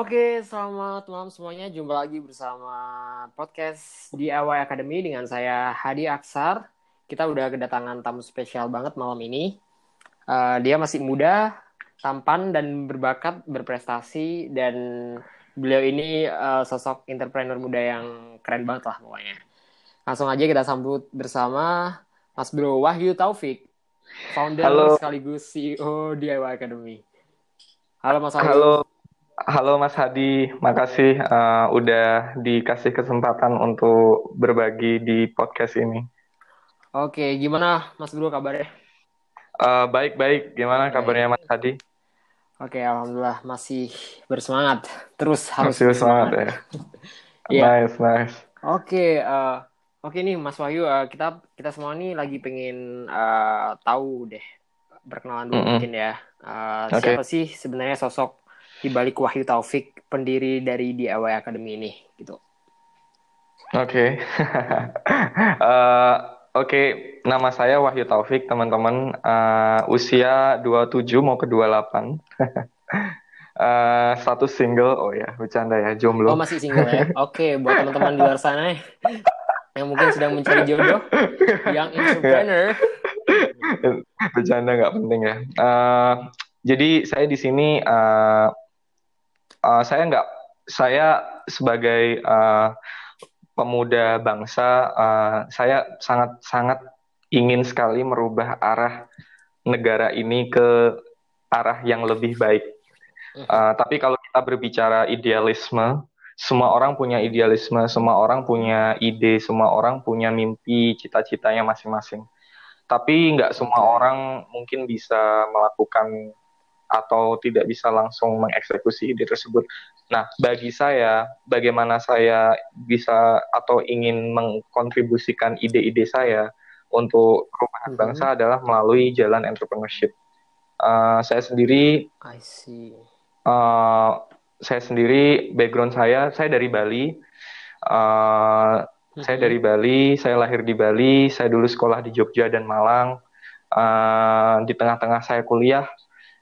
Oke, selamat malam semuanya. Jumpa lagi bersama podcast DIY Academy dengan saya Hadi Aksar. Kita udah kedatangan tamu spesial banget malam ini. Uh, dia masih muda, tampan dan berbakat, berprestasi dan beliau ini uh, sosok entrepreneur muda yang keren banget lah pokoknya. Langsung aja kita sambut bersama Mas Bro Wahyu Taufik, founder Halo. sekaligus CEO DIY Academy. Halo Mas Wahyu. Halo, halo Mas Hadi. Makasih uh, udah dikasih kesempatan untuk berbagi di podcast ini. Oke, gimana Mas Bro kabarnya? Uh, Baik-baik. Gimana Baik. kabarnya Mas Hadi? Oke, alhamdulillah masih bersemangat. Terus harus Masih semangat ya. Iya. Nice, nice. Oke, eh, oke nih Mas Wahyu, eh, kita kita semua nih lagi pengen eh, tahu deh perkenalan dulu Mm-mm. mungkin ya. Eh, Oke. Siapa sih sebenarnya sosok di balik Wahyu Taufik, pendiri dari DIY Academy ini gitu. Oke. Uh, Oke, nama saya Wahyu Taufik, teman-teman. Uh, usia 27 mau ke 28. Uh, status single. Oh ya, bercanda ya, Oh, jomblo. masih single ya? Oke, buat teman-teman di luar sana yang mungkin sedang mencari jodoh, yang entrepreneur. Bercanda nggak penting ya. Eh, jadi saya di sini eh, eh, saya nggak saya sebagai eh, pemuda bangsa eh, saya sangat sangat ingin sekali merubah arah negara ini ke arah yang lebih baik. Eh, tapi kalau kita berbicara idealisme, semua orang punya idealisme, semua orang punya ide, semua orang punya mimpi, cita-citanya masing-masing. Tapi nggak semua orang mungkin bisa melakukan atau tidak bisa langsung mengeksekusi ide tersebut. Nah, bagi saya, bagaimana saya bisa atau ingin mengkontribusikan ide-ide saya untuk perubahan Mhm. bangsa adalah melalui jalan entrepreneurship. Uh, saya sendiri, I see. uh, saya sendiri background saya, saya dari Bali. Uh, saya Mhm. dari Bali, saya lahir di Bali, saya dulu sekolah di Jogja dan Malang. Eh, di tengah-tengah saya kuliah,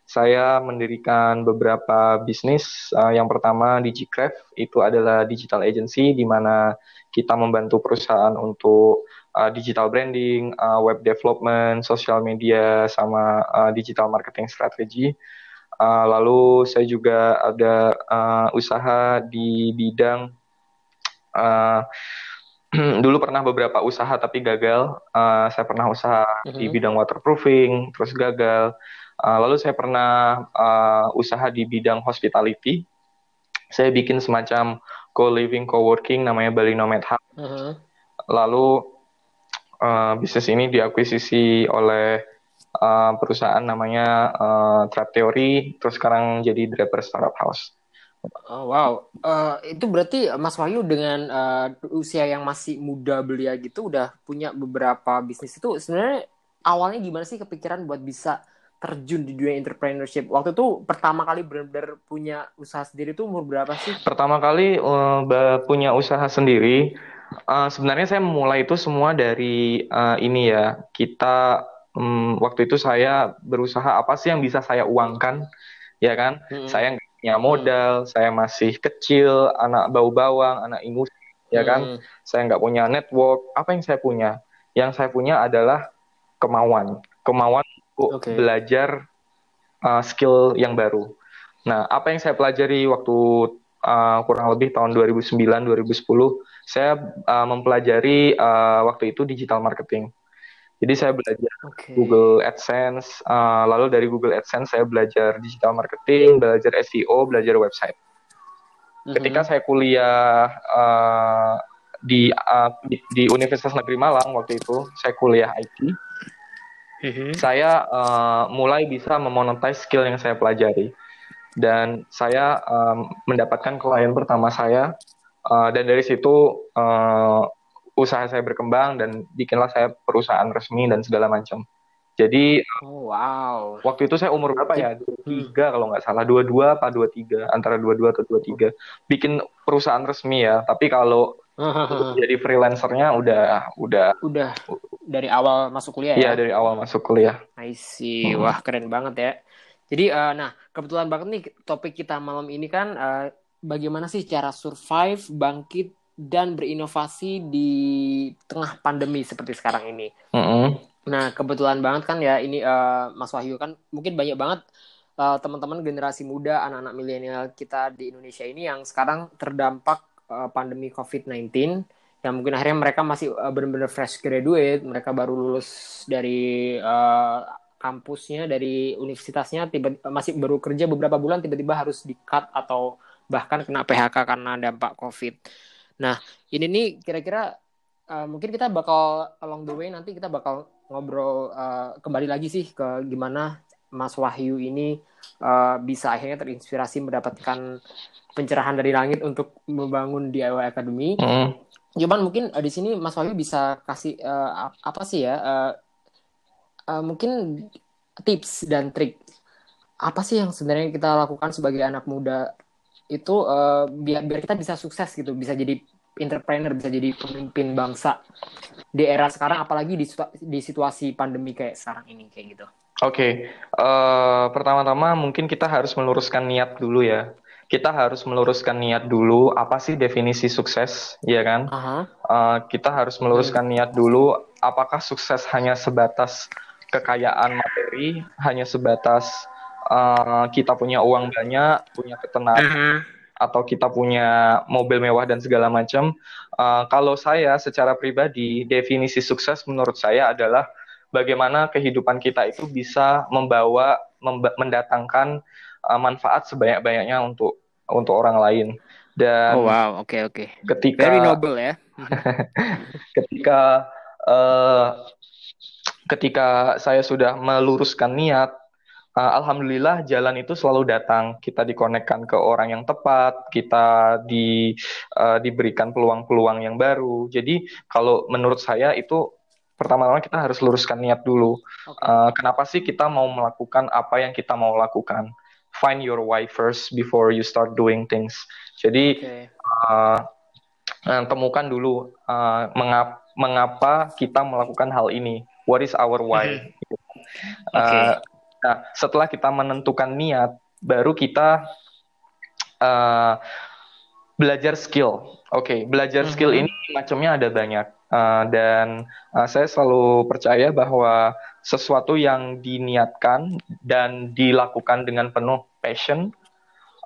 saya mendirikan beberapa bisnis. Eh, yang pertama DigiCraft, itu adalah digital agency di mana kita membantu perusahaan untuk eh, digital branding, eh, web development, social media, sama eh, digital marketing strategi. Eh, lalu saya juga ada eh, usaha di bidang eh, dulu pernah beberapa usaha tapi gagal. Eh, saya pernah usaha di Mhm. bidang waterproofing, terus gagal. Eh, lalu saya pernah eh, usaha di bidang hospitality. Saya bikin semacam co-living, co-working namanya Bali Nomad Hub. Mhm. Lalu eh, bisnis ini diakuisisi oleh eh, perusahaan namanya eh, Trap Theory, terus sekarang jadi Draper Startup House. Oh, wow, Eh, itu berarti Mas Wahyu dengan eh, usia yang masih muda belia gitu udah punya beberapa bisnis itu sebenarnya awalnya gimana sih kepikiran buat bisa terjun di dunia entrepreneurship? Waktu itu pertama kali benar-benar punya usaha sendiri tuh umur berapa sih? Pertama kali ba- punya usaha sendiri, eh, sebenarnya saya memulai itu semua dari eh, ini ya. Kita mm, waktu itu saya berusaha apa sih yang bisa saya uangkan, ya kan? Mm-mm. Saya nggak punya modal, saya masih kecil, anak bau bawang, anak ingus, ya kan? Mm. Saya nggak punya network. Apa yang saya punya? Yang saya punya adalah kemauan, kemauan Oke. belajar uh, skill yang baru. Nah, apa yang saya pelajari waktu uh, kurang lebih tahun 2009-2010, saya uh, mempelajari uh, waktu itu digital marketing. Jadi saya belajar Oke. Google AdSense, uh, lalu dari Google AdSense saya belajar digital marketing, belajar SEO, belajar website. Ketika Mhm. saya kuliah uh, di, uh, di di Universitas Negeri Malang waktu itu, saya kuliah IT, Mhm. saya uh, mulai bisa memonetize skill yang saya pelajari. Dan saya um, mendapatkan klien pertama saya, uh, dan dari situ uh, usaha saya berkembang dan bikinlah saya perusahaan resmi dan segala macam. Jadi Oh, wow. waktu itu saya umur berapa ya? 23 kalau nggak salah, 22 apa 23, antara 22 atau 23. Bikin perusahaan resmi ya, tapi kalau jadi freelancernya udah udah Udah dari awal masuk kuliah ya ya? dari awal masuk kuliah. I see. Hmm. Wah, keren banget ya. Jadi, eh, nah, kebetulan banget nih topik kita malam ini kan eh, bagaimana sih cara survive, bangkit, dan berinovasi di tengah pandemi seperti sekarang ini. Mm -hmm. Nah, kebetulan banget kan ya ini uh, Mas Wahyu kan mungkin banyak banget uh, teman-teman generasi muda, anak-anak milenial kita di Indonesia ini yang sekarang terdampak uh, pandemi COVID-19 yang mungkin akhirnya mereka masih uh, benar-benar fresh graduate, mereka baru lulus dari uh, kampusnya, dari universitasnya, tiba masih baru kerja beberapa bulan, tiba-tiba harus di-cut atau bahkan kena PHK karena dampak COVID. Nah, ini nih kira-kira uh, mungkin kita bakal along the way nanti kita bakal ngobrol uh, kembali lagi sih ke gimana Mas Wahyu ini uh, bisa akhirnya terinspirasi mendapatkan pencerahan dari langit untuk membangun DIY Academy. Mm. Cuman mungkin uh, di sini Mas Wahyu bisa kasih uh, apa sih ya? Uh, uh, mungkin tips dan trik apa sih yang sebenarnya kita lakukan sebagai anak muda itu uh, biar biar kita bisa sukses gitu, bisa jadi entrepreneur, bisa jadi pemimpin bangsa di era sekarang, apalagi di, di situasi pandemi kayak sekarang ini kayak gitu. Oke, okay. uh, pertama-tama mungkin kita harus meluruskan niat dulu ya. Kita harus meluruskan niat dulu. Apa sih definisi sukses, ya kan? Uh -huh. uh, kita harus meluruskan hmm. niat dulu. Apakah sukses hanya sebatas kekayaan materi, hanya sebatas uh, kita punya uang banyak, punya ketenangan, uh -huh. atau kita punya mobil mewah dan segala macam? Uh, kalau saya secara pribadi, definisi sukses menurut saya adalah bagaimana kehidupan kita itu bisa membawa mendatangkan uh, manfaat sebanyak-banyaknya untuk untuk orang lain dan oh wow oke okay, oke okay. ketika very noble ya ketika uh, ketika saya sudah meluruskan niat uh, alhamdulillah jalan itu selalu datang kita dikonekkan ke orang yang tepat kita di uh, diberikan peluang-peluang yang baru jadi kalau menurut saya itu pertama-tama kita harus luruskan niat dulu. Okay. Uh, kenapa sih kita mau melakukan apa yang kita mau lakukan? Find your why first before you start doing things. Jadi okay. uh, temukan dulu uh, mengap mengapa kita melakukan hal ini. What is our why? Mm -hmm. okay. uh, nah, setelah kita menentukan niat, baru kita uh, belajar skill. Oke, okay, belajar mm -hmm. skill ini macamnya ada banyak Uh, dan uh, saya selalu percaya bahwa sesuatu yang diniatkan dan dilakukan dengan penuh passion,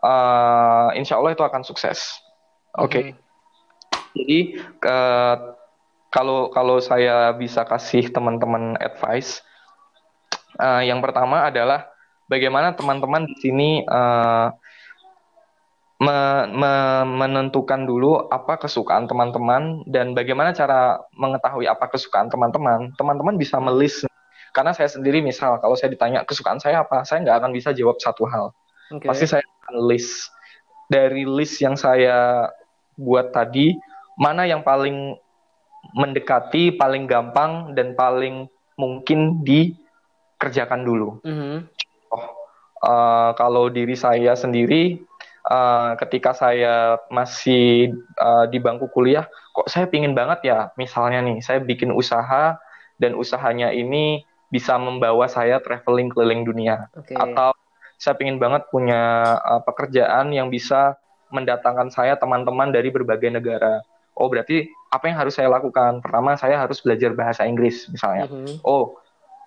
uh, insya Allah itu akan sukses. Oke. Okay. Hmm. Jadi uh, kalau kalau saya bisa kasih teman-teman advice, uh, yang pertama adalah bagaimana teman-teman di sini uh, me, me, menentukan dulu apa kesukaan teman-teman dan bagaimana cara mengetahui apa kesukaan teman-teman. Teman-teman bisa melis karena saya sendiri misal kalau saya ditanya kesukaan saya apa, saya nggak akan bisa jawab satu hal. Okay. Pasti saya akan list dari list yang saya buat tadi mana yang paling mendekati, paling gampang dan paling mungkin dikerjakan dulu. Mm -hmm. oh, uh, kalau diri saya sendiri uh, ketika saya masih uh, di bangku kuliah, kok saya pingin banget ya, misalnya nih, saya bikin usaha dan usahanya ini bisa membawa saya traveling keliling dunia, okay. atau saya pingin banget punya uh, pekerjaan yang bisa mendatangkan saya teman-teman dari berbagai negara. Oh berarti apa yang harus saya lakukan? Pertama saya harus belajar bahasa Inggris misalnya. Mm -hmm. Oh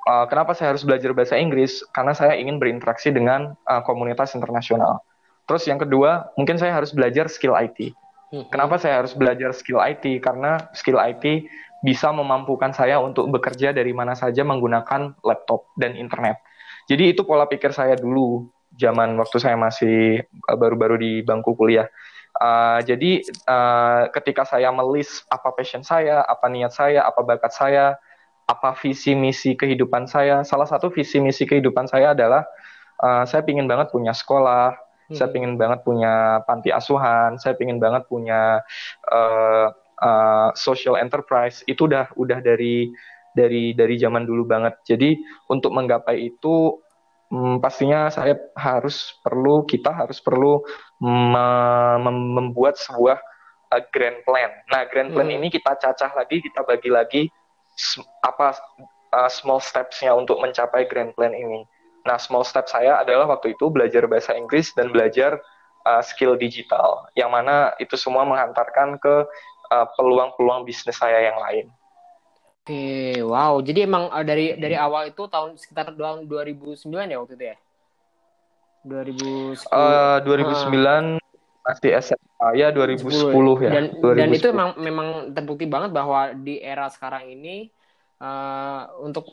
uh, kenapa saya harus belajar bahasa Inggris? Karena saya ingin berinteraksi dengan uh, komunitas internasional. Terus yang kedua, mungkin saya harus belajar skill IT. Hmm. Kenapa saya harus belajar skill IT? Karena skill IT bisa memampukan saya untuk bekerja dari mana saja menggunakan laptop dan internet. Jadi itu pola pikir saya dulu zaman waktu saya masih eh, baru-baru di bangku kuliah. Uh, jadi uh, ketika saya melis apa passion saya, apa niat saya, apa bakat saya, apa visi misi kehidupan saya, salah satu visi misi kehidupan saya adalah uh, saya ingin banget punya sekolah, Hmm. Saya ingin banget punya panti asuhan, saya ingin banget punya uh, uh, social enterprise. Itu udah udah dari dari dari zaman dulu banget. Jadi untuk menggapai itu hmm, pastinya saya harus perlu kita harus perlu me mem membuat sebuah uh, grand plan. Nah, grand plan hmm. ini kita cacah lagi, kita bagi lagi apa uh, small steps-nya untuk mencapai grand plan ini. Nah, small step saya adalah waktu itu belajar bahasa Inggris dan belajar uh, skill digital, yang mana itu semua menghantarkan ke uh, peluang-peluang bisnis saya yang lain. Oke, wow. Jadi emang uh, dari dari awal itu tahun sekitar tahun 2009 ya waktu itu ya? 2010. Uh, 2009 masih SMA ya 2010 10, ya. Dan 2010. dan itu memang memang terbukti banget bahwa di era sekarang ini uh, untuk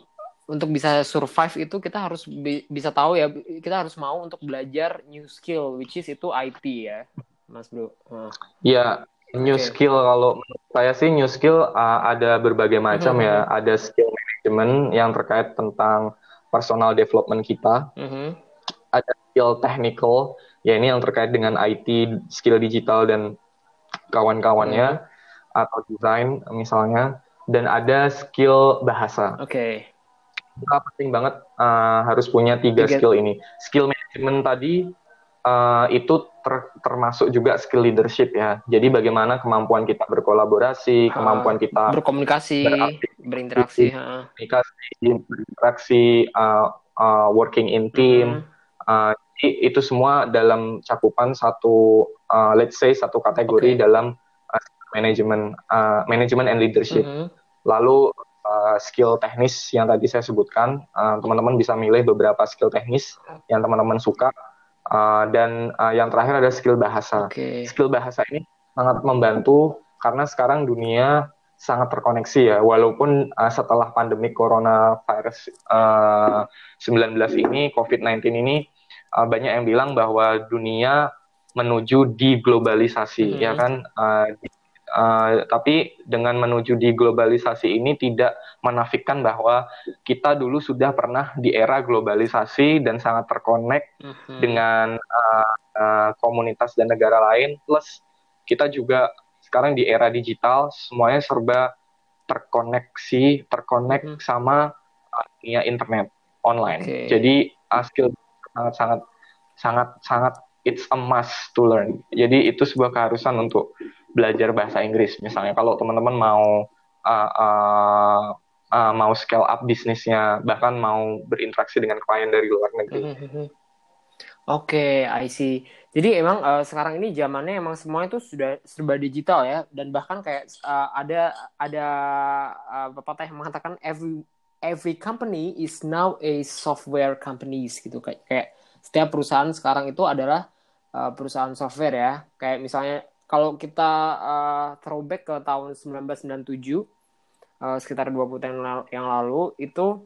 untuk bisa survive itu kita harus bi bisa tahu ya kita harus mau untuk belajar new skill which is itu IT ya Mas Bro. Uh. Ya, new okay. skill kalau saya sih new skill uh, ada berbagai macam mm -hmm. ya. Mm-hmm. Ada skill management yang terkait tentang personal development kita. Mm -hmm. Ada skill technical ya ini yang terkait dengan IT, skill digital dan kawan-kawannya hmm. atau desain misalnya dan ada skill bahasa. Oke. Okay. Kita penting banget uh, harus punya tiga, tiga skill ini. Skill management tadi uh, itu ter termasuk juga skill leadership ya. Jadi bagaimana kemampuan kita berkolaborasi, uh, kemampuan kita berkomunikasi, berinteraksi, berinteraksi, berinteraksi, uh, uh, working in team. Hmm. Uh, itu semua dalam cakupan satu uh, let's say satu kategori okay. dalam uh, manajemen uh, manajemen and leadership. Mm -hmm. Lalu uh, skill teknis yang tadi saya sebutkan, uh, teman-teman uh, bisa milih beberapa skill teknis yang teman-teman suka. Uh, dan uh, yang terakhir ada skill bahasa. Okay. Skill bahasa ini sangat membantu karena sekarang dunia sangat terkoneksi ya. Walaupun uh, setelah pandemi coronavirus uh, 19 ini, COVID-19 ini uh, banyak yang bilang bahwa dunia menuju diglobalisasi, mm -hmm. ya kan? Uh, uh, tapi dengan menuju diglobalisasi ini tidak menafikan bahwa kita dulu sudah pernah di era globalisasi dan sangat terkonek mm -hmm. dengan uh, uh, komunitas dan negara lain. Plus kita juga sekarang di era digital semuanya serba terkoneksi, terkonek mm -hmm. sama dunia internet online. Okay. Jadi uh, skill sangat sangat sangat sangat it's a must to learn. Jadi itu sebuah keharusan untuk belajar bahasa Inggris. Misalnya kalau teman-teman mau uh, uh, uh, mau scale up bisnisnya, bahkan mau berinteraksi dengan klien dari luar negeri. Oke, okay, I see. Jadi emang uh, sekarang ini zamannya emang semuanya itu sudah serba digital ya, dan bahkan kayak uh, ada ada uh, pepatah yang mengatakan every every company is now a software companies gitu kayak kayak setiap perusahaan sekarang itu adalah uh, perusahaan software ya. Kayak misalnya kalau kita uh, throwback ke tahun 1997 uh, sekitar 20 tahun yang lalu itu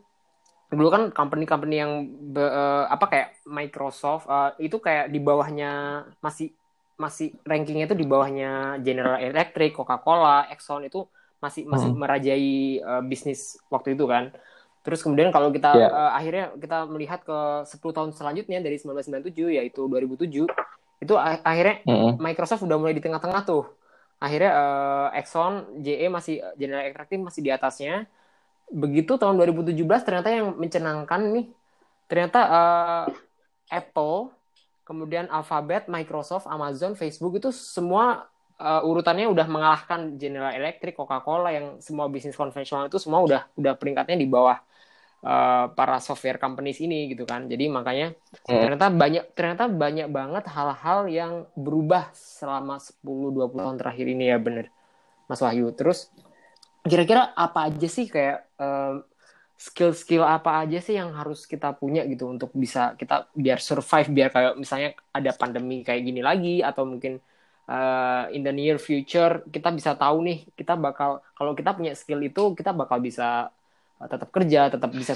dulu kan company-company yang be, uh, apa kayak Microsoft uh, itu kayak di bawahnya masih masih rankingnya itu di bawahnya General Electric, Coca-Cola, Exxon itu masih masih hmm. merajai uh, bisnis waktu itu kan. Terus kemudian kalau kita yeah. uh, akhirnya kita melihat ke 10 tahun selanjutnya dari 1997 yaitu 2007 itu akhirnya mm -hmm. Microsoft udah mulai di tengah-tengah tuh. Akhirnya uh, Exxon, JE masih General Electric masih di atasnya. Begitu tahun 2017 ternyata yang mencenangkan nih ternyata uh, Apple, kemudian Alphabet, Microsoft, Amazon, Facebook itu semua uh, urutannya udah mengalahkan General Electric, Coca-Cola yang semua bisnis konvensional itu semua udah udah peringkatnya di bawah uh, para software companies ini gitu kan. Jadi makanya hmm. ternyata banyak ternyata banyak banget hal-hal yang berubah selama 10 20 tahun terakhir ini ya bener. Mas Wahyu. Terus kira-kira apa aja sih kayak skill skill-skill apa aja sih yang harus kita punya gitu untuk bisa kita biar survive biar kayak misalnya ada pandemi kayak gini lagi atau mungkin uh, in the near future kita bisa tahu nih kita bakal kalau kita punya skill itu kita bakal bisa tetap kerja, tetap bisa